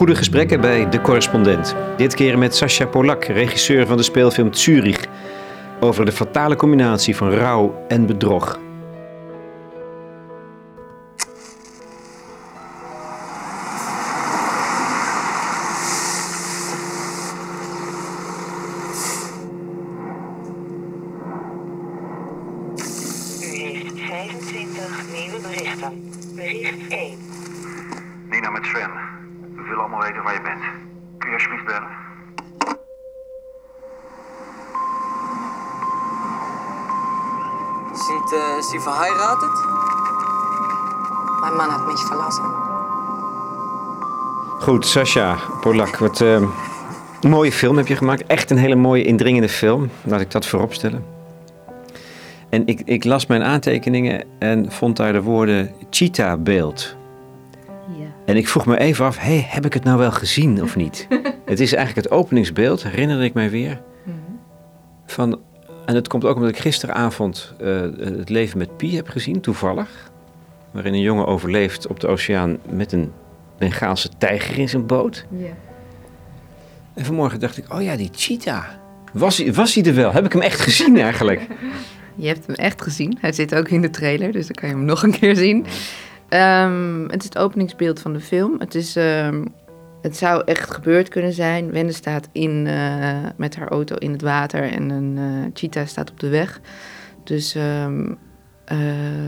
Goede gesprekken bij De Correspondent. Dit keer met Sascha Polak, regisseur van de speelfilm Zurich. Over de fatale combinatie van rouw en bedrog. Goed, Sascha Polak, wat eh, een mooie film heb je gemaakt. Echt een hele mooie, indringende film. Laat ik dat vooropstellen. En ik, ik las mijn aantekeningen en vond daar de woorden cheetah-beeld. Ja. En ik vroeg me even af, hey, heb ik het nou wel gezien of niet? het is eigenlijk het openingsbeeld, herinnerde ik mij weer. Van, en het komt ook omdat ik gisteravond eh, Het leven met Pi heb gezien, toevallig. Waarin een jongen overleeft op de oceaan met een Bengaalse tijger in zijn boot. Ja. En vanmorgen dacht ik, oh ja, die cheetah. Was hij, was hij er wel? Heb ik hem echt gezien eigenlijk? Je hebt hem echt gezien. Hij zit ook in de trailer, dus dan kan je hem nog een keer zien. Ehm, het is het openingsbeeld van de film. Het, is, ehm, het zou echt gebeurd kunnen zijn. Wende staat in, eh, met haar auto in het water en een eh, cheetah staat op de weg. Dus ehm, eh,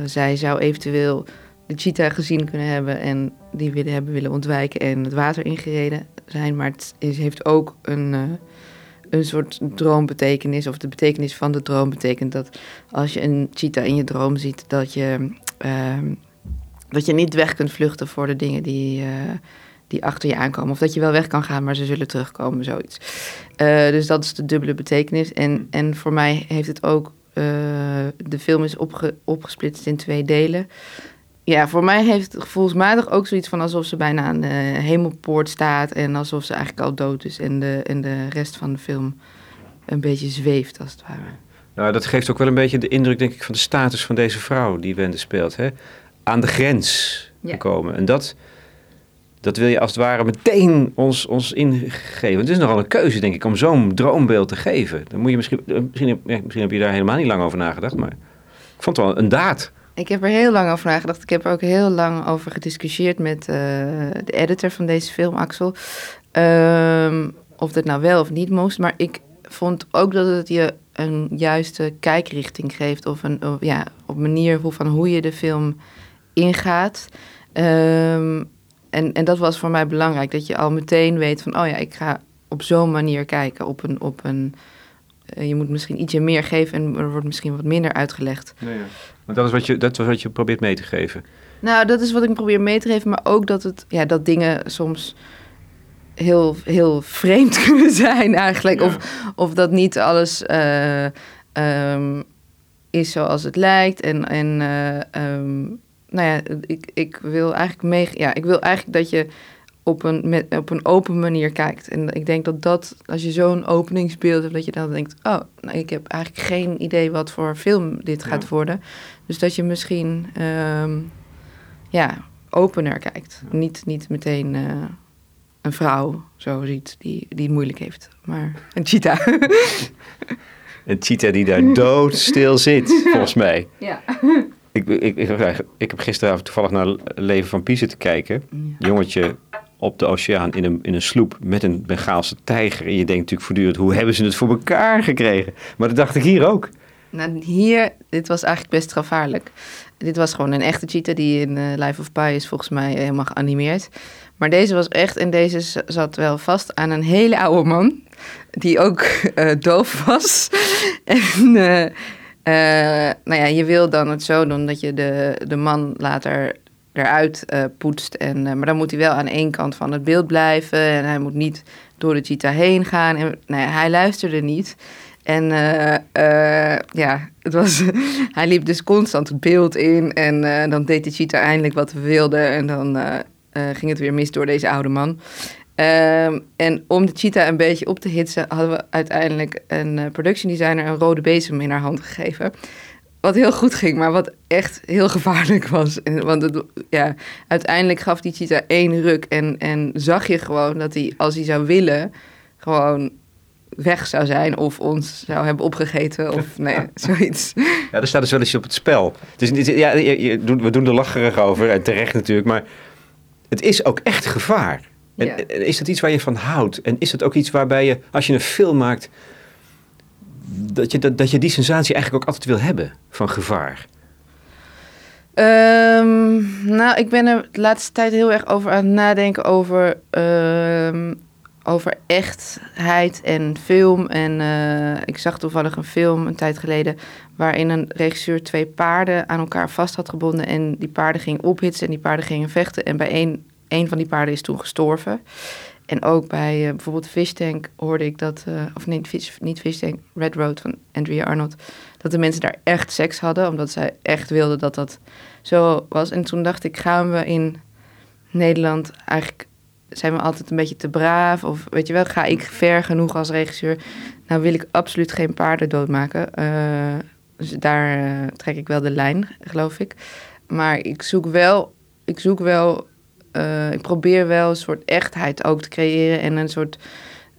zij zou eventueel de cheetah gezien kunnen hebben en die willen hebben willen ontwijken en het water ingereden zijn. Maar het is, heeft ook een, eh, een soort droombetekenis, of de betekenis van de droom betekent dat als je een cheetah in je droom ziet, dat je, ehm, dat je niet weg kunt vluchten voor de dingen die, eh, die achter je aankomen. Of dat je wel weg kan gaan, maar ze zullen terugkomen, zoiets. Eh, dus dat is de dubbele betekenis. En, en voor mij heeft het ook, de film is opge, opgesplitst in twee delen. Ja, voor mij heeft het gevoelsmatig ook zoiets van alsof ze bijna aan de hemelpoort staat. En alsof ze eigenlijk al dood is. En de, en de rest van de film een beetje zweeft, als het ware. Nou, dat geeft ook wel een beetje de indruk, denk ik, van de status van deze vrouw die Wende speelt. Hè? Aan de grens Ja. komen. En dat, dat wil je als het ware meteen ons, ons ingeven. Het is nogal een keuze, denk ik, om zo'n droombeeld te geven. Dan moet je misschien, eh, misschien, misschien heb je daar helemaal niet lang over nagedacht, maar ik vond het wel een daad. Ik heb er heel lang over nagedacht. Ik heb er ook heel lang over gediscussieerd met eh, de editor van deze film, Axel. Ehm, of dat nou wel of niet moest. Maar ik vond ook dat het je een juiste kijkrichting geeft. Of een ja, op manier hoe, van hoe je de film ingaat. Ehm, en, en dat was voor mij belangrijk. Dat je al meteen weet van, oh ja, ik ga op zo'n manier kijken. Op een, op een, eh, je moet misschien ietsje meer geven en er wordt misschien wat minder uitgelegd. Want dat is wat je, dat was wat je probeert mee te geven. Nou, dat is wat ik probeer mee te geven, maar ook dat, het, ja, dat dingen soms heel, heel vreemd kunnen zijn eigenlijk. Ja. Of, of dat niet alles eh, ehm, is zoals het lijkt. En, en eh, ehm, nou ja, ik, ik wil eigenlijk mee, ja, ik wil eigenlijk dat je op een, met, op een open manier kijkt. En ik denk dat dat, als je zo'n openingsbeeld hebt, dat je dan denkt, oh, nou, ik heb eigenlijk geen idee wat voor film dit gaat Ja. worden. Dus dat je misschien, ehm, ja, opener kijkt. Niet, niet meteen eh, een vrouw zo ziet die, die het moeilijk heeft, maar een cheetah. Een cheetah die daar doodstil zit, volgens mij. ja. Ik, ik, ik, ik heb gisteravond toevallig naar Leven van Piezen te kijken. Jongetje op de oceaan in een, in een sloep met een Bengaalse tijger. En je denkt natuurlijk voortdurend, hoe hebben ze het voor elkaar gekregen? Maar dat dacht ik hier ook. Nou, hier, dit was eigenlijk best gevaarlijk. Dit was gewoon een echte cheetah die in eh, Life of Pi is volgens mij helemaal geanimeerd. Maar deze was echt, en deze zat wel vast aan een hele oude man. Die ook eh, doof was. en eh, nou ja, je wil dan het zo doen dat je de, de man later eruit eh, poetst. En, eh, maar dan moet hij wel aan één kant van het beeld blijven. En hij moet niet door de cheetah heen gaan. En, ja, hij luisterde niet. En eh, ja, het was, hij liep dus constant het beeld in. En dan deed de cheetah eindelijk wat we wilden. En dan ging het weer mis door deze oude man. Ehm, en om de cheetah een beetje op te hitsen, hadden we uiteindelijk een production designer een rode bezem in haar hand gegeven. Wat heel goed ging, maar wat echt heel gevaarlijk was. En, want het, ja, uiteindelijk gaf die cheetah één ruk en, en zag je gewoon dat hij, als hij zou willen, gewoon weg zou zijn of ons zou hebben opgegeten of nee, zoiets. Ja, er staat dus wel eens op het spel. Dus, ja, je- je doet- we doen er lacherig over, en terecht natuurlijk, maar het is ook echt gevaar. En, Ja. en is dat iets waar je van houdt? En is dat ook iets waarbij je, als je een film maakt, dat je, dat, dat je die sensatie eigenlijk ook altijd wil hebben van gevaar? Ehm, nou, ik ben er de laatste tijd heel erg over aan het nadenken over, ehm, over echtheid en film. En eh, ik zag toevallig een film een tijd geleden waarin een regisseur twee paarden aan elkaar vast had gebonden. En die paarden gingen ophitsen en die paarden gingen vechten. En bij één, één van die paarden is toen gestorven. En ook bij eh, bijvoorbeeld Fish Tank hoorde ik dat, eh, of nee, Fish, niet Fish Tank, Red Road van Andrea Arnold, dat de mensen daar echt seks hadden, omdat zij echt wilden dat dat zo was. En toen dacht ik, gaan we in Nederland eigenlijk, zijn we altijd een beetje te braaf? Of weet je wel, ga ik ver genoeg als regisseur? Nou wil ik absoluut geen paarden doodmaken. Eh, dus daar trek ik wel de lijn, geloof ik. Maar ik zoek wel, ik zoek wel, eh, ik probeer wel een soort echtheid ook te creëren en een soort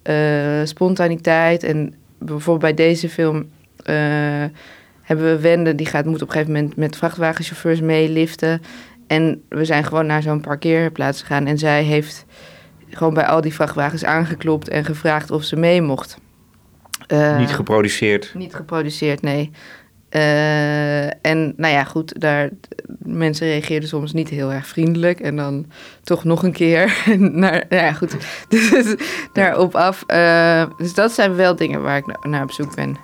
eh, spontaniteit. En bijvoorbeeld bij deze film eh, hebben we Wende, die gaat, moet op een gegeven moment met vrachtwagenchauffeurs meeliften. En we zijn gewoon naar zo'n parkeerplaats gegaan en zij heeft gewoon bij al die vrachtwagens aangeklopt en gevraagd of ze mee mocht. Niet geproduceerd. niet geproduceerd, nee. Eh, en nou ja, goed, daar, mensen reageerden soms niet heel erg vriendelijk. En dan toch nog een keer naar, nou ja, goed, dus daarop af. Eh, dus dat zijn wel dingen waar ik na- naar op zoek ben.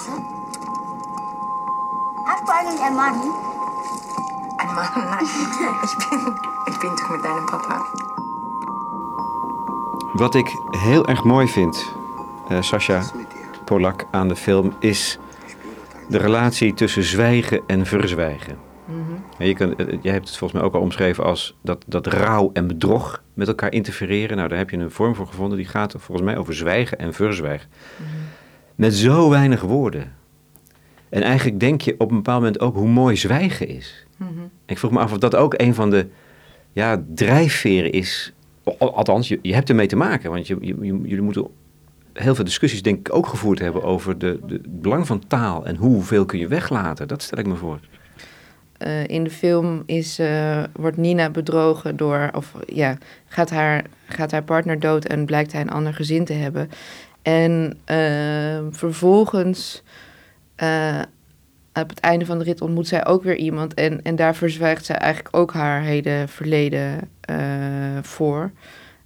Straße? Hast du eigentlich einen Mann? Ein Mann, nein. Ich bin, ich bin toch mit deinem Papa. Wat ik heel erg mooi vind, eh Sascha Polak, aan de film, is de relatie tussen zwijgen en verzwijgen. En je kan, eh, jij hebt het volgens mij ook al omschreven als dat, dat rouw en bedrog met elkaar interfereren. Nou, daar heb je een vorm voor gevonden die gaat volgens mij over zwijgen en verzwijgen. Met zo weinig woorden. En eigenlijk denk je op een bepaald moment ook hoe mooi zwijgen is. Ik vroeg me af of dat ook een van de ja, drijfveren is. Al- Althans, je, je hebt ermee te maken. Want je, je, je- jullie moeten heel veel discussies denk ik ook gevoerd hebben over de, de, het belang van taal. En hoeveel kun je weglaten. Dat stel ik me voor. Eh, in de film is, eh, wordt Nina bedrogen door, of ja, gaat haar, gaat haar partner dood en blijkt hij een ander gezin te hebben. En eh, vervolgens, eh, op het einde van de rit ontmoet zij ook weer iemand. En, en daar verzwijgt zij eigenlijk ook haar hele verleden eh, voor.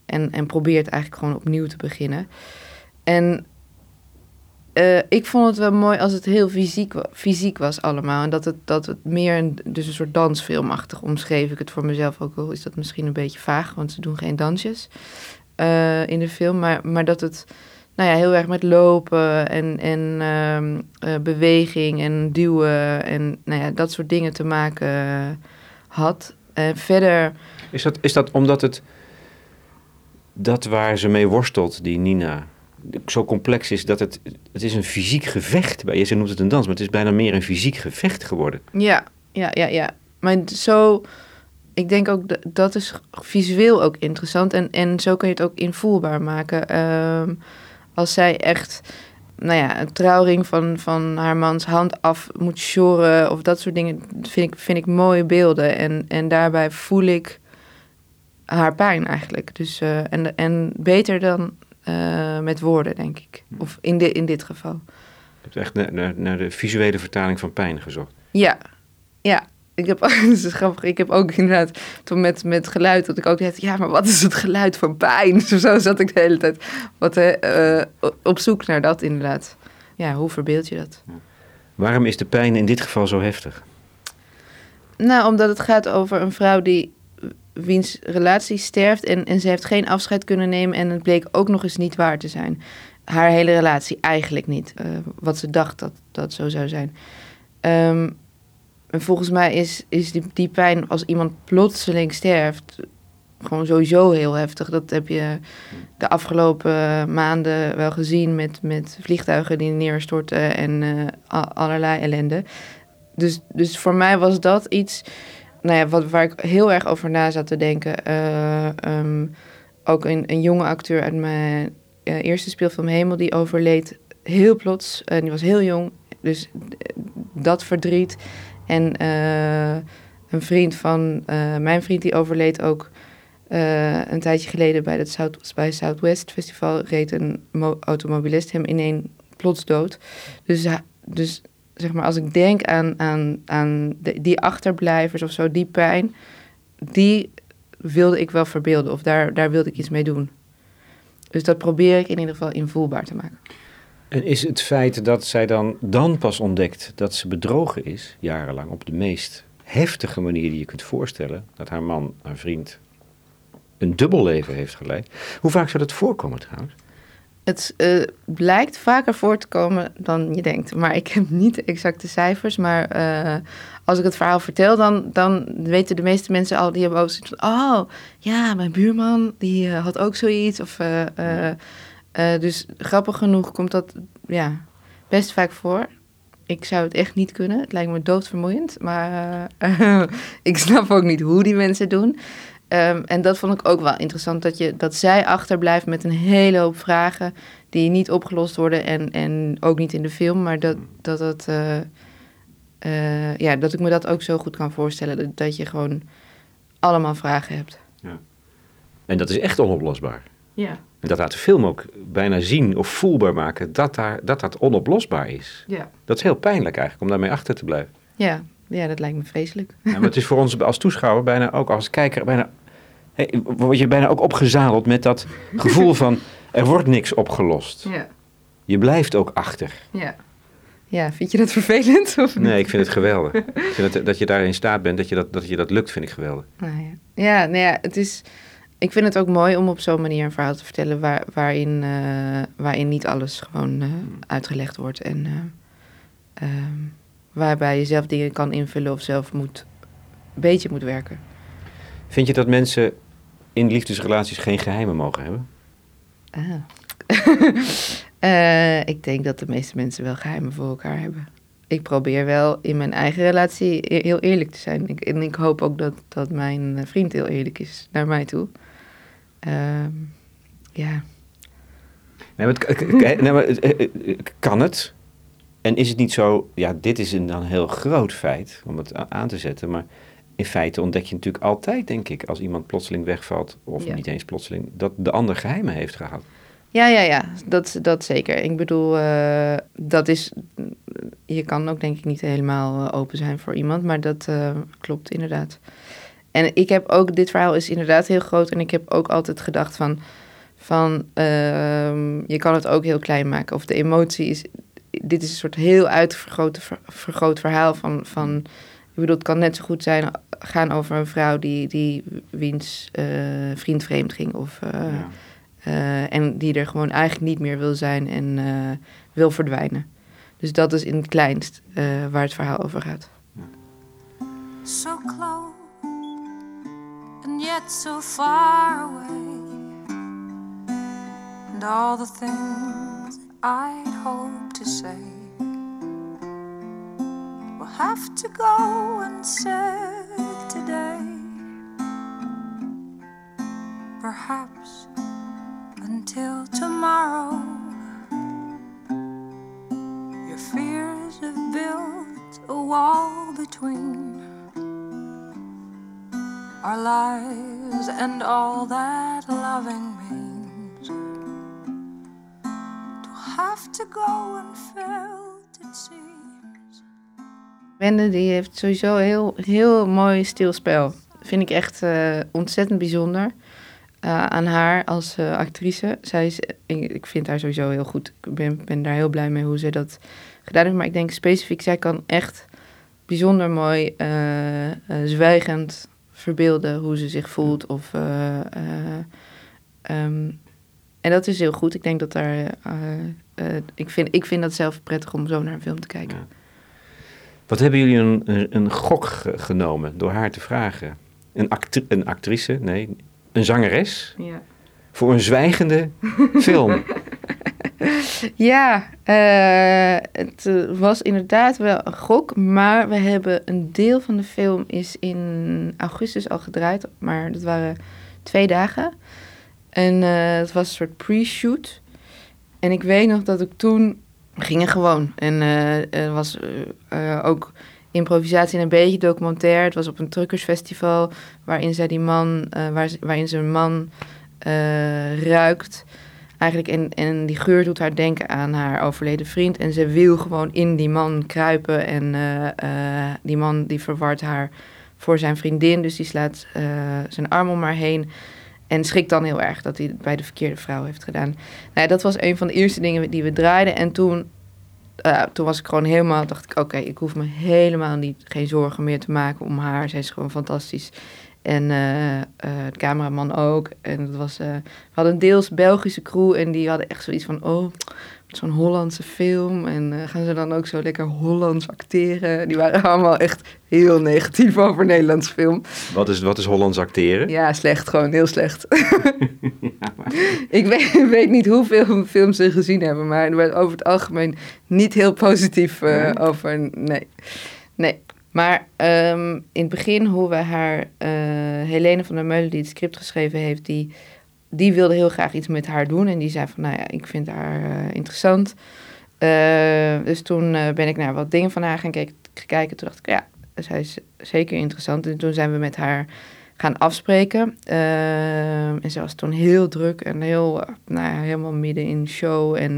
En, en probeert eigenlijk gewoon opnieuw te beginnen. En eh, ik vond het wel mooi als het heel fysiek, fysiek was allemaal. En dat het, dat het meer een, dus een soort dansfilmachtig omschreef ik het voor mezelf ook wel. Is dat misschien een beetje vaag, want ze doen geen dansjes in de film. Maar, maar dat het nou ja, heel erg met lopen en, en ehm, eh, beweging en duwen en nou ja, dat soort dingen te maken eh, had. En verder, Is dat, is dat omdat het. dat waar ze mee worstelt, die Nina. zo complex is dat het. het is een fysiek gevecht. bij Je noemt het een dans, maar het is bijna meer een fysiek gevecht geworden. Ja, ja, ja, ja. Maar zo, ik denk ook dat dat is visueel ook interessant en, en zo kun je het ook invoelbaar maken. Ehm, als zij echt, nou ja, een trouwring van, van haar mans hand af moet sjoren of dat soort dingen, vind ik, vind ik mooie beelden. En, en daarbij voel ik haar pijn eigenlijk. Dus, eh, en, en beter dan eh, met woorden, denk ik. Of in, di in dit geval. Je hebt echt naar, naar, naar de visuele vertaling van pijn gezocht. Ja, ja. Ik heb, dat is grappig, ik heb ook inderdaad toen met, met geluid dat ik ook dacht, ja, maar wat is het geluid van pijn? Zo, zat ik de hele tijd wat, eh, eh, op zoek naar dat inderdaad. Ja, hoe verbeeld je dat? Waarom is de pijn in dit geval zo heftig? Nou, omdat het gaat over een vrouw die wiens relatie sterft en, en ze heeft geen afscheid kunnen nemen en het bleek ook nog eens niet waar te zijn. Haar hele relatie eigenlijk niet, eh, wat ze dacht dat dat zo zou zijn. Ehm, en volgens mij is, is die, die pijn als iemand plotseling sterft gewoon sowieso heel heftig. Dat heb je de afgelopen maanden wel gezien met, met vliegtuigen die neerstorten en eh, allerlei ellende. Dus, dus voor mij was dat iets nou ja, wat, waar ik heel erg over na zat te denken. Eh, ehm, ook een, een jonge acteur uit mijn eh, eerste speelfilm Hemel, die overleed heel plots. En die was heel jong. Dus dat verdriet. En eh, een vriend van eh, mijn vriend, die overleed ook eh, een tijdje geleden bij het South, bij Southwest Festival. Reed een mo- automobilist hem ineen plots dood. Dus, dus zeg maar, als ik denk aan, aan, aan de, die achterblijvers of zo, die pijn, die wilde ik wel verbeelden of daar, daar wilde ik iets mee doen. Dus dat probeer ik in ieder geval invoelbaar te maken. En is het feit dat zij dan, dan pas ontdekt dat ze bedrogen is, jarenlang, op de meest heftige manier die je kunt voorstellen, dat haar man, haar vriend, een dubbel leven heeft geleid. Hoe vaak zou dat voorkomen trouwens? Het eh, blijkt vaker voor te komen dan je denkt. Maar ik heb niet de exacte cijfers. Maar eh, als ik het verhaal vertel, dan, dan weten de meeste mensen al... die hebben ook zoiets oh, ja, mijn buurman, die eh, had ook zoiets. Of, eh, dus grappig genoeg komt dat ja, best vaak voor. Ik zou het echt niet kunnen. Het lijkt me doodvermoeiend. Maar eh, ik snap ook niet hoe die mensen het doen. Ehm, en dat vond ik ook wel interessant, dat, je, dat zij achterblijft met een hele hoop vragen die niet opgelost worden en, en ook niet in de film, maar dat, dat, dat, eh, ja, dat ik me dat ook zo goed kan voorstellen, dat, dat je gewoon allemaal vragen hebt. En dat is echt onoplosbaar. Ja. En dat laat de film ook bijna zien of voelbaar maken dat daar, dat, dat onoplosbaar is. Ja. Dat is heel pijnlijk eigenlijk, om daarmee achter te blijven. Ja, ja, dat lijkt me vreselijk. Ja, maar het is voor ons als toeschouwer bijna ook als kijker bijna hey, word je bijna ook opgezadeld met dat gevoel van er wordt niks opgelost. Ja, Je blijft ook achter. ja. Ja, vind je dat vervelend? Of niet? Nee, ik vind het geweldig. ik vind het, dat je daarin staat bent, dat je dat, dat je dat lukt, vind ik geweldig. Nou ja, ja, nou ja, het is. Ik vind het ook mooi om op zo'n manier een verhaal te vertellen waar, waarin, eh, waarin niet alles gewoon eh, uitgelegd wordt en eh, ehm, waarbij je zelf dingen kan invullen of zelf moet, een beetje moet werken. Vind je dat mensen in liefdesrelaties geen geheimen mogen hebben? Ah. Ik denk dat de meeste mensen wel geheimen voor elkaar hebben. Ik probeer wel in mijn eigen relatie e- heel eerlijk te zijn. Ik, en ik hoop ook dat, dat mijn eh, vriend heel eerlijk is naar mij toe. Ja. Nee, maar nee, kan het? En is het niet zo, ja, dit is een dan heel groot feit om het aan te zetten, maar in feite ontdek je natuurlijk altijd, denk ik, als iemand plotseling wegvalt, of Ja. niet eens plotseling, dat de ander geheimen heeft gehad. Ja, ja, ja, dat, dat zeker. Ik bedoel, eh, dat is. Je kan ook denk ik niet helemaal eh, open zijn voor iemand, maar dat eh, klopt inderdaad. En ik heb ook, dit verhaal is inderdaad heel groot en ik heb ook altijd gedacht van, van ehm, je kan het ook heel klein maken. Of de emotie is, dit is een soort heel uitvergroot ver, vergroot verhaal van, van, ik bedoel, het kan net zo goed zijn, gaan over een vrouw die, die wiens vriend vreemd ging of... eh, en die er gewoon eigenlijk niet meer wil zijn en eh, wil verdwijnen. Dus dat is in het kleinst eh, waar het verhaal over gaat. so close and yet so far away. And all the things I'd hope to say will have to go unsaid today. Perhaps until tomorrow, your fears have built a wall between our lives and all that loving means. To have to go unfelt, it seems. Wende die heeft sowieso heel, heel mooi stilspel. Vind ik echt eh, ontzettend bijzonder eh, aan haar als eh, actrice. Zij is, ik, ik vind haar sowieso heel goed. Ik ben, ben daar heel blij mee hoe ze dat gedaan heeft. Maar ik denk specifiek, zij kan echt bijzonder mooi, eh, zwijgend, verbeelden hoe ze zich voelt. Of, eh, eh, ehm, en dat is heel goed. Ik denk dat daar. ik, vind, ik vind dat zelf prettig om zo naar een film te kijken. Ja. Wat hebben jullie een, een, een gok ge- genomen door haar te vragen? Een, actri- een actrice, nee, een zangeres Ja. voor een zwijgende film. Ja, eh, het eh, was inderdaad wel een gok, maar we hebben een deel van de film is in augustus al gedraaid, maar dat waren twee dagen. En eh, het was een soort pre-shoot. En ik weet nog dat ik toen, we gingen gewoon. En eh, er was ook improvisatie en een beetje documentaire. Het was op een truckersfestival waarin zij die man, eh, waarin ze een man eh, ruikt. Eigenlijk, en, en die geur doet haar denken aan haar overleden vriend. En ze wil gewoon in die man kruipen. En eh, die man die verwart haar voor zijn vriendin. Dus die slaat zijn arm om haar heen. En schrikt dan heel erg dat hij het bij de verkeerde vrouw heeft gedaan. Nou, dat was een van de eerste dingen die we draaiden. En toen, eh, toen was ik gewoon helemaal, dacht ik, oké, ik hoef me helemaal niet, geen zorgen meer te maken om haar. Zij is gewoon fantastisch. En eh, eh, de cameraman ook. En dat was, we hadden een deels Belgische crew en die hadden echt zoiets van, oh, zo'n Hollandse film. En eh, gaan ze dan ook zo lekker Hollands acteren? Die waren allemaal echt heel negatief over Nederlands film. Wat is, wat is Hollands acteren? Ja, slecht, gewoon heel slecht. ik weet, weet niet hoeveel films ze gezien hebben, maar er werd over het algemeen niet heel positief eh, Nee? over. Nee. nee. Maar ehm, in het begin, hoe we haar, eh, Helene van der Meulen, die het script geschreven heeft, die, die wilde heel graag iets met haar doen. En die zei van, nou ja, ik vind haar eh, interessant. Eh, dus toen eh, ben ik naar wat dingen van haar gaan kijk- kijken. Toen dacht ik, ja, zij is zeker interessant. En toen zijn we met haar gaan afspreken. Ehm, en ze was toen heel druk en heel, nou ja, helemaal midden in show. En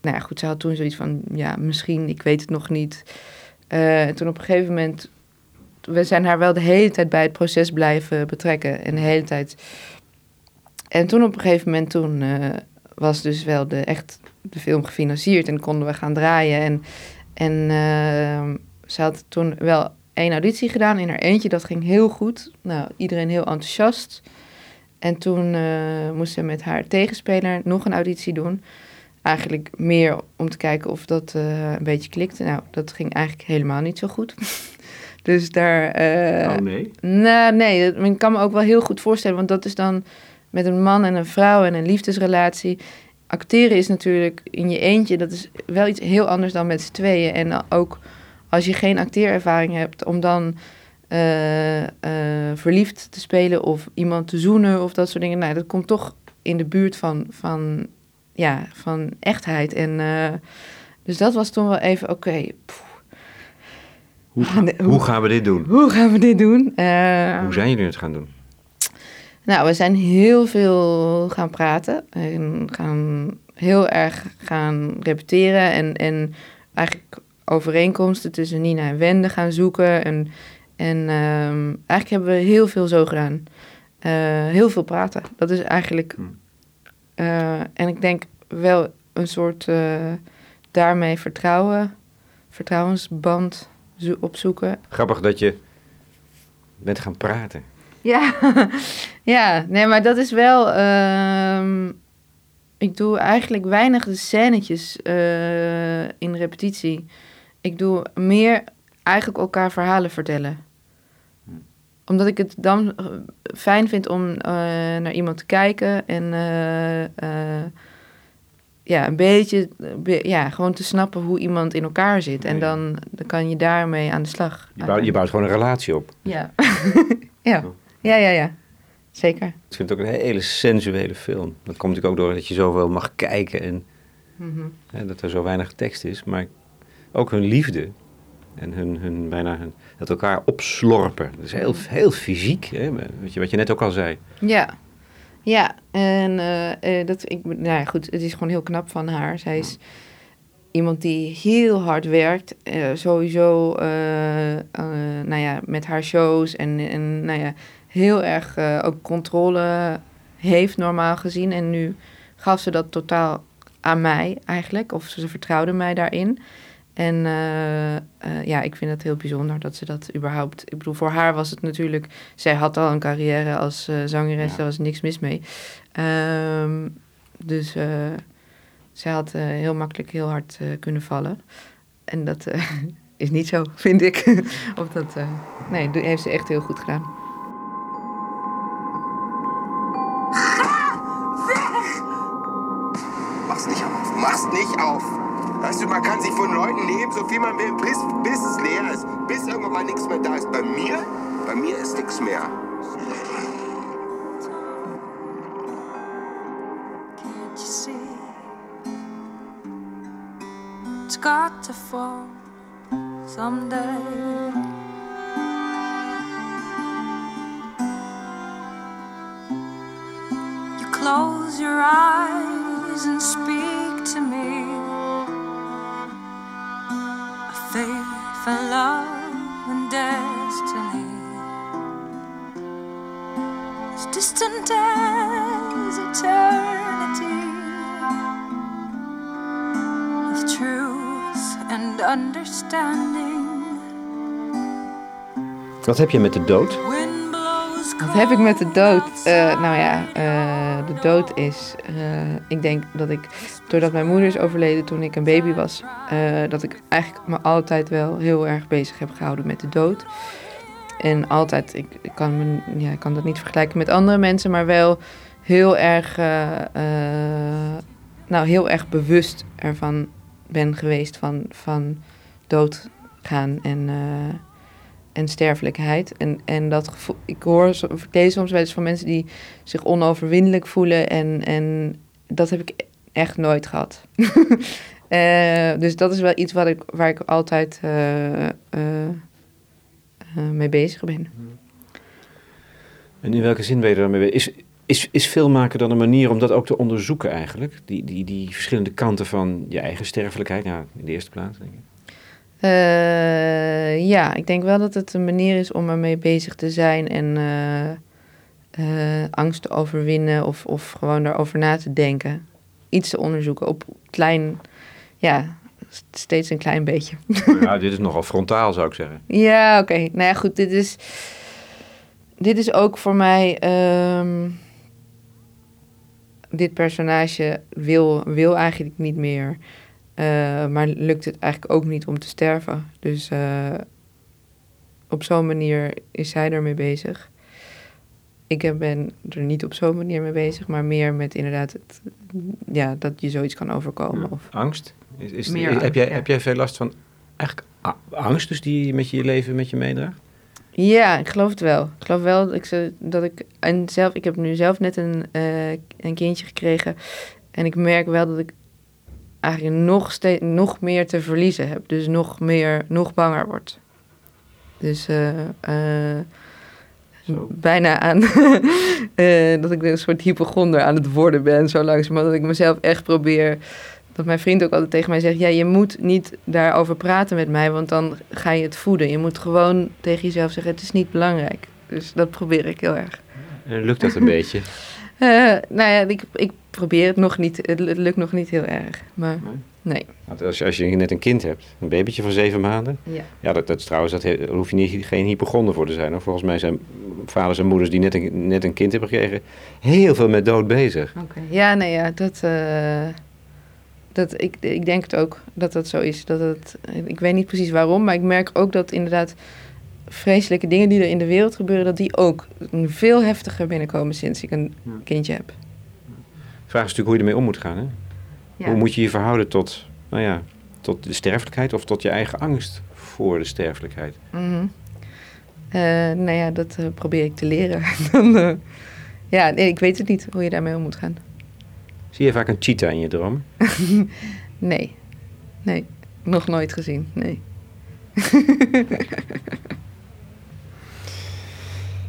nou ja, goed, ze had toen zoiets van, ja, misschien, ik weet het nog niet. En toen op een gegeven moment, we zijn haar wel de hele tijd bij het proces blijven betrekken. En de hele tijd. En toen op een gegeven moment, toen eh, was dus wel de, echt de film gefinancierd en konden we gaan draaien. En, en ehm, ze had toen wel één auditie gedaan in haar eentje. Dat ging heel goed. Nou, iedereen heel enthousiast. En toen eh, moest ze met haar tegenspeler nog een auditie doen. Eigenlijk meer om te kijken of dat eh, een beetje klikte. Nou, dat ging eigenlijk helemaal niet zo goed. dus daar... oh nee. nou, nee, ik kan me ook wel heel goed voorstellen, want dat is dan met een man en een vrouw en een liefdesrelatie. Acteren is natuurlijk in je eentje, dat is wel iets heel anders dan met z'n tweeën. En ook als je geen acteerervaring hebt, om dan eh, eh, verliefd te spelen of iemand te zoenen of dat soort dingen. Nou, dat komt toch in de buurt van, van, ja, van echtheid. En, eh, dus dat was toen wel even, oké, Hoe, gaan we dit doen? hoe gaan we dit doen? Hoe zijn jullie het gaan doen? Nou, we zijn heel veel gaan praten en gaan heel erg gaan repeteren en, en eigenlijk overeenkomsten tussen Nina en Wende gaan zoeken. En, en ehm, eigenlijk hebben we heel veel zo gedaan. Eh, heel veel praten. Dat is eigenlijk. Hmm. eh, en ik denk wel een soort eh, daarmee vertrouwen, vertrouwensband zo- opzoeken. Grappig dat je bent gaan praten. Ja, ja, nee, maar dat is wel. ehm, ik doe eigenlijk weinig de scènetjes eh, in repetitie. Ik doe meer eigenlijk elkaar verhalen vertellen. Omdat ik het dan eh, fijn vind om eh, naar iemand te kijken en ja, een beetje, be- ja, gewoon te snappen hoe iemand in elkaar zit. En dan, dan kan je daarmee aan de slag. Je bouwt, je bouwt gewoon een relatie op. Ja. ja. Ja, ja, ja. Zeker. Ik vind het ook een hele sensuele film. Dat komt natuurlijk ook door dat je zoveel mag kijken en Mhm. hè, dat er zo weinig tekst is. Maar ook hun liefde en hun, hun bijna hun, dat elkaar opslorpen. Dat is heel, heel fysiek, hè? Wat, je, wat je net ook al zei. Ja. Ja, en eh, eh, dat, ik, nou ja, goed, het is gewoon heel knap van haar. Zij is iemand die heel hard werkt. eh, sowieso, eh, nou ja, met haar shows en, en nou ja, heel erg eh, ook controle heeft normaal gezien. En nu gaf ze dat totaal aan mij eigenlijk, of ze vertrouwde mij daarin. En eh, eh, ja, ik vind het heel bijzonder dat ze dat überhaupt... Ik bedoel, voor haar was het natuurlijk... Zij had al een carrière als zangeres, Ja. daar was niks mis mee. Ehm, dus zij had heel makkelijk heel hard kunnen vallen. En dat is niet zo, vind ik. of dat, nee, heeft ze echt heel goed gedaan. Auf. Weißt du, man kann sich von Leuten nehmen, so viel man will, bis, bis es leer ist. Bis irgendwann mal nichts mehr da ist. Bei mir, bei mir ist nichts mehr. It's got to fall someday. You close your eyes and distant as eternity of truth and understanding. Wat heb je met de dood? Wat heb ik met de dood? Eh, nou ja, eh, de dood is. eh, ik denk dat ik, doordat mijn moeder is overleden toen ik een baby was, eh, dat ik eigenlijk me altijd wel heel erg bezig heb gehouden met de dood. En altijd, ik, kan, ja, ik kan dat niet vergelijken met andere mensen, maar wel heel erg, eh, eh, nou, heel erg bewust ervan ben geweest van, van doodgaan en, eh, en sterfelijkheid. En, en dat gevoel, ik hoor, ik lees soms wel eens van mensen die zich onoverwinnelijk voelen. En, en dat heb ik echt nooit gehad. Eh, dus dat is wel iets wat ik, waar ik altijd mee bezig ben. En in welke zin ben je er dan mee bezig? Is, is, is filmmaken dan een manier om dat ook te onderzoeken eigenlijk? Die, die, die verschillende kanten van je eigen sterfelijkheid, nou, in de eerste plaats denk ik. Eh, ja, ik denk wel dat het een manier is om ermee bezig te zijn en eh, eh, angst te overwinnen of, of gewoon daarover na te denken. Iets te onderzoeken op klein, ja, steeds een klein beetje. Ja, dit is nogal frontaal zou ik zeggen. Ja, oké. Nou ja, goed, dit is, dit is ook voor mij. ehm, dit personage wil, wil eigenlijk niet meer. eh, maar lukt het eigenlijk ook niet om te sterven. Dus eh, op zo'n manier is zij ermee bezig. Ik ben er niet op zo'n manier mee bezig, maar meer met inderdaad het, ja, dat je zoiets kan overkomen. Of, Angst? Is, is, Meer heb, angst, jij, ja. heb jij veel last van eigenlijk angst dus die je met je leven met je meedraagt? Ja, ik geloof het wel. Ik geloof wel dat ik, dat ik en zelf, ik heb nu zelf net een, eh, een kindje gekregen. En ik merk wel dat ik eigenlijk nog, steeds, nog meer te verliezen heb. Dus nog meer, nog banger word. Dus eh, eh, bijna aan dat ik een soort hypochonder aan het worden ben. Zo langzamerhand dat ik mezelf echt probeer. Dat mijn vriend ook altijd tegen mij zegt: Ja, je moet niet daarover praten met mij, want dan ga je het voeden. Je moet gewoon tegen jezelf zeggen: Het is niet belangrijk. Dus dat probeer ik heel erg. En lukt dat een beetje? Eh, nou ja, ik, ik probeer het nog niet. Het, lukt nog niet heel erg. Maar Nee? als, je- als je net een kind hebt, een babytje van zeven maanden. Ja. Ja, dat, dat is trouwens, dat daar hoef je niet, geen hypochonder voor te zijn. Hoor. Volgens mij zijn vaders en moeders die net een, net een kind hebben gekregen, heel veel met dood bezig. Oké. Ja, nee, ja, dat. eh, dat ik, ik denk het ook dat dat zo is. Dat het, ik weet niet precies waarom, maar ik merk ook dat inderdaad vreselijke dingen die er in de wereld gebeuren, dat die ook veel heftiger binnenkomen sinds ik een Ja. kindje heb. De vraag is natuurlijk hoe je ermee om moet gaan. Hè? Ja. Hoe moet je je verhouden tot, nou ja, tot de sterfelijkheid of tot je eigen angst voor de sterfelijkheid? Mhm. Eh, nou ja, dat eh, probeer ik te leren. Dan, eh, ja, nee, ik weet het niet hoe je daarmee om moet gaan. Zie je vaak een cheetah in je droom? Nee, nee, nog nooit gezien. Nee.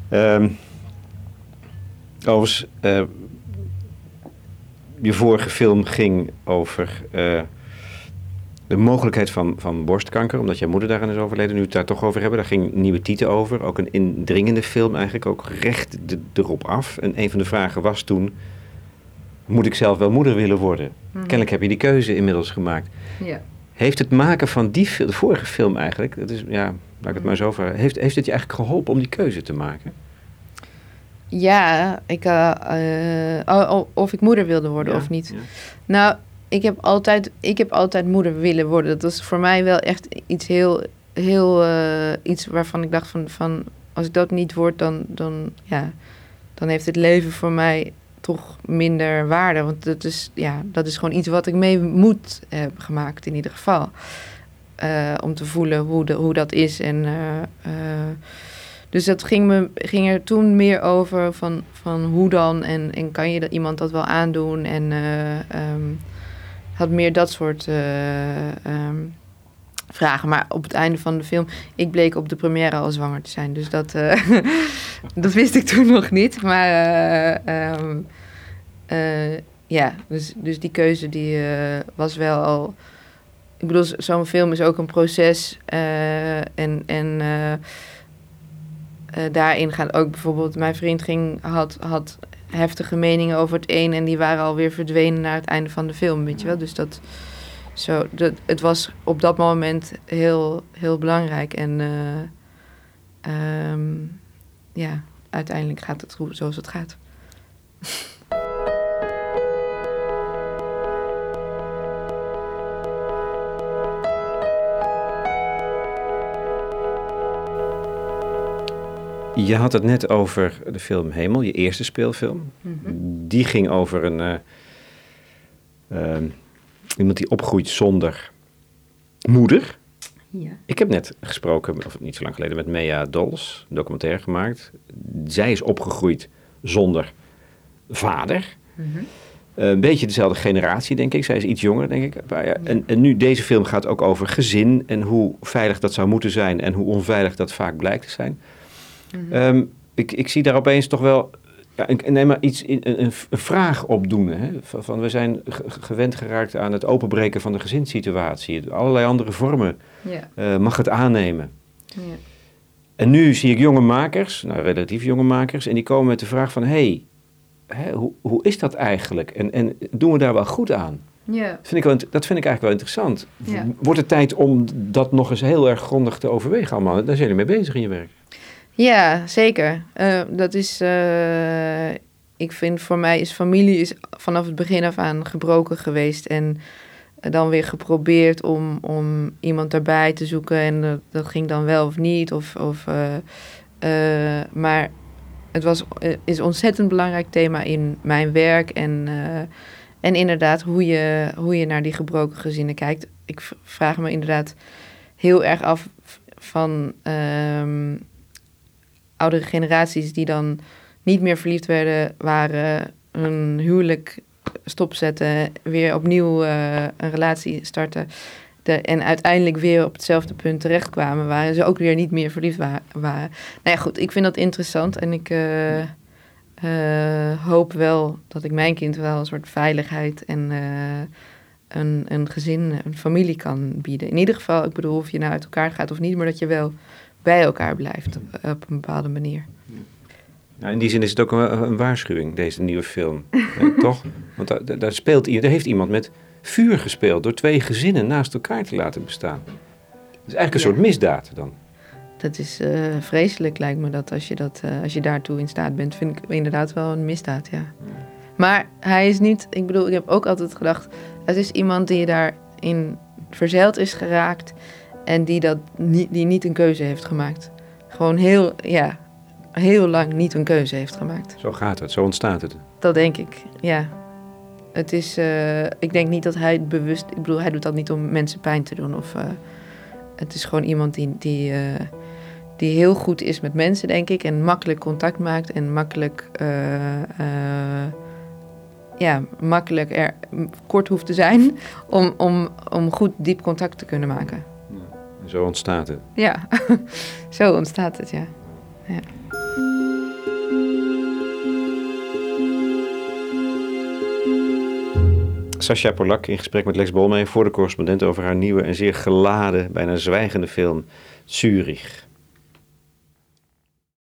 Ehm overigens, eh, je vorige film ging over eh, de mogelijkheid van, van borstkanker, omdat jouw moeder daaraan is overleden. Nu we het daar toch over hebben, daar ging Nieuwe Tieten over. Ook een indringende film eigenlijk, ook recht de- erop af. En een van de vragen was toen, moet ik zelf wel moeder willen worden? Kennelijk heb je die keuze inmiddels gemaakt. Ja. Heeft het maken van die de vorige film eigenlijk, dat is, ja, laat ik het maar zo vragen, heeft, heeft het je eigenlijk geholpen om die keuze te maken? Ja, ik, eh, eh, of ik moeder wilde worden Ja, of niet. ja. Nou, ik heb, altijd, ik heb altijd moeder willen worden. Dat was voor mij wel echt iets heel, heel eh, iets waarvan ik dacht van, van als ik dat niet word, dan, dan, ja, dan heeft het leven voor mij toch minder waarde. Want dat is, ja, dat is gewoon iets wat ik mee moet hebben gemaakt in ieder geval. Eh, om te voelen hoe, de, hoe dat is. En, eh, eh, dus dat ging, me, ging er toen meer over van, van hoe dan en, en kan je dat, iemand dat wel aandoen. En eh, ehm, had meer dat soort eh, ehm, vragen. Maar op het einde van de film, ik bleek op de première al zwanger te zijn. Dus dat, eh, dat wist ik toen nog niet. Maar eh, ehm, eh, ja, dus, dus die keuze die was wel al... Ik bedoel, zo'n film is ook een proces. en en daarin gaat ook bijvoorbeeld... Mijn vriend ging, had, had heftige meningen over het een... en die waren alweer verdwenen naar het einde van de film, weet je wel. Dus dat... Zo, dat, het was op dat moment heel, heel belangrijk. En eh, ehm, ja, uiteindelijk gaat het goed zoals het gaat. Je had het net over de film Hemel, je eerste speelfilm. Die ging over een, eh, ehm, iemand die opgroeit zonder moeder. Ja. Ik heb net gesproken, of niet zo lang geleden, met Mea Dols, een documentaire gemaakt. Zij is opgegroeid zonder vader. Eh, een beetje dezelfde generatie, denk ik. Zij is iets jonger, denk ik. En, en nu, deze film gaat ook over gezin en hoe veilig dat zou moeten zijn en hoe onveilig dat vaak blijkt te zijn. Ehm, ik, ik zie daar opeens toch wel ja, een, nee, maar iets, een, een, vraag opdoen. Hè? Van, van, we zijn ge- gewend geraakt aan het openbreken van de gezinssituatie. Allerlei andere vormen Ja. eh, mag het aannemen. ja. En nu zie ik jonge makers, nou relatief jonge makers, en die komen met de vraag van, hé, hey, hoe, hoe is dat eigenlijk? En, en doen we daar wel goed aan? Ja. Dat vind ik, wel, dat vind ik eigenlijk wel interessant. Ja. Wordt het tijd om dat nog eens heel erg grondig te overwegen allemaal? Daar zijn jullie mee bezig in je werk. Ja, zeker. Eh, dat is. eh, ik vind voor mij is familie is vanaf het begin af aan gebroken geweest. En eh, dan weer geprobeerd om, om iemand daarbij te zoeken. En dat, dat ging dan wel of niet. Of, of, maar het was, is een ontzettend belangrijk thema in mijn werk. En, en inderdaad, hoe je, hoe je naar die gebroken gezinnen kijkt. Ik vraag me inderdaad heel erg af van. ehm, oudere generaties die dan niet meer verliefd werden, waren, hun huwelijk stopzetten, weer opnieuw eh, een relatie starten. En uiteindelijk weer op hetzelfde punt terechtkwamen, waar ze ook weer niet meer verliefd wa- waren. Nou ja, goed, ik vind dat interessant en ik eh, eh, hoop wel dat ik mijn kind wel een soort veiligheid en een, een gezin, een familie kan bieden. In ieder geval, ik bedoel, of je nou uit elkaar gaat of niet, maar dat je wel bij elkaar blijft op, op een bepaalde manier. Nou, in die zin is het ook een, een waarschuwing, deze nieuwe film. Toch? Want daar, daar, speelt, daar heeft iemand met vuur gespeeld door twee gezinnen naast elkaar te laten bestaan. Dat is eigenlijk een Ja. soort misdaad dan. Dat is eh, vreselijk, lijkt me dat als je, dat eh, als je daartoe in staat bent. Vind ik inderdaad wel een misdaad, ja. Maar hij is niet, ik bedoel, ik heb ook altijd gedacht, het is iemand die daarin verzeild is geraakt en die, dat niet, die niet een keuze heeft gemaakt. Gewoon heel, ja, heel lang niet een keuze heeft gemaakt. Zo gaat het, zo ontstaat het. Dat denk ik, ja. Het is, eh, ik denk niet dat hij het bewust, ik bedoel, hij doet dat niet om mensen pijn te doen. Of, eh, het is gewoon iemand die, die, eh, die heel goed is met mensen, denk ik. En makkelijk contact maakt en makkelijk, ja, makkelijk er kort hoeft te zijn om, om, om goed diep contact te kunnen maken. Zo ontstaat het. Ja, zo ontstaat het, ja. ja. Sascha Polak in gesprek met Lex Bolmeijer voor de correspondent over haar nieuwe en zeer geladen, bijna zwijgende film Zurich.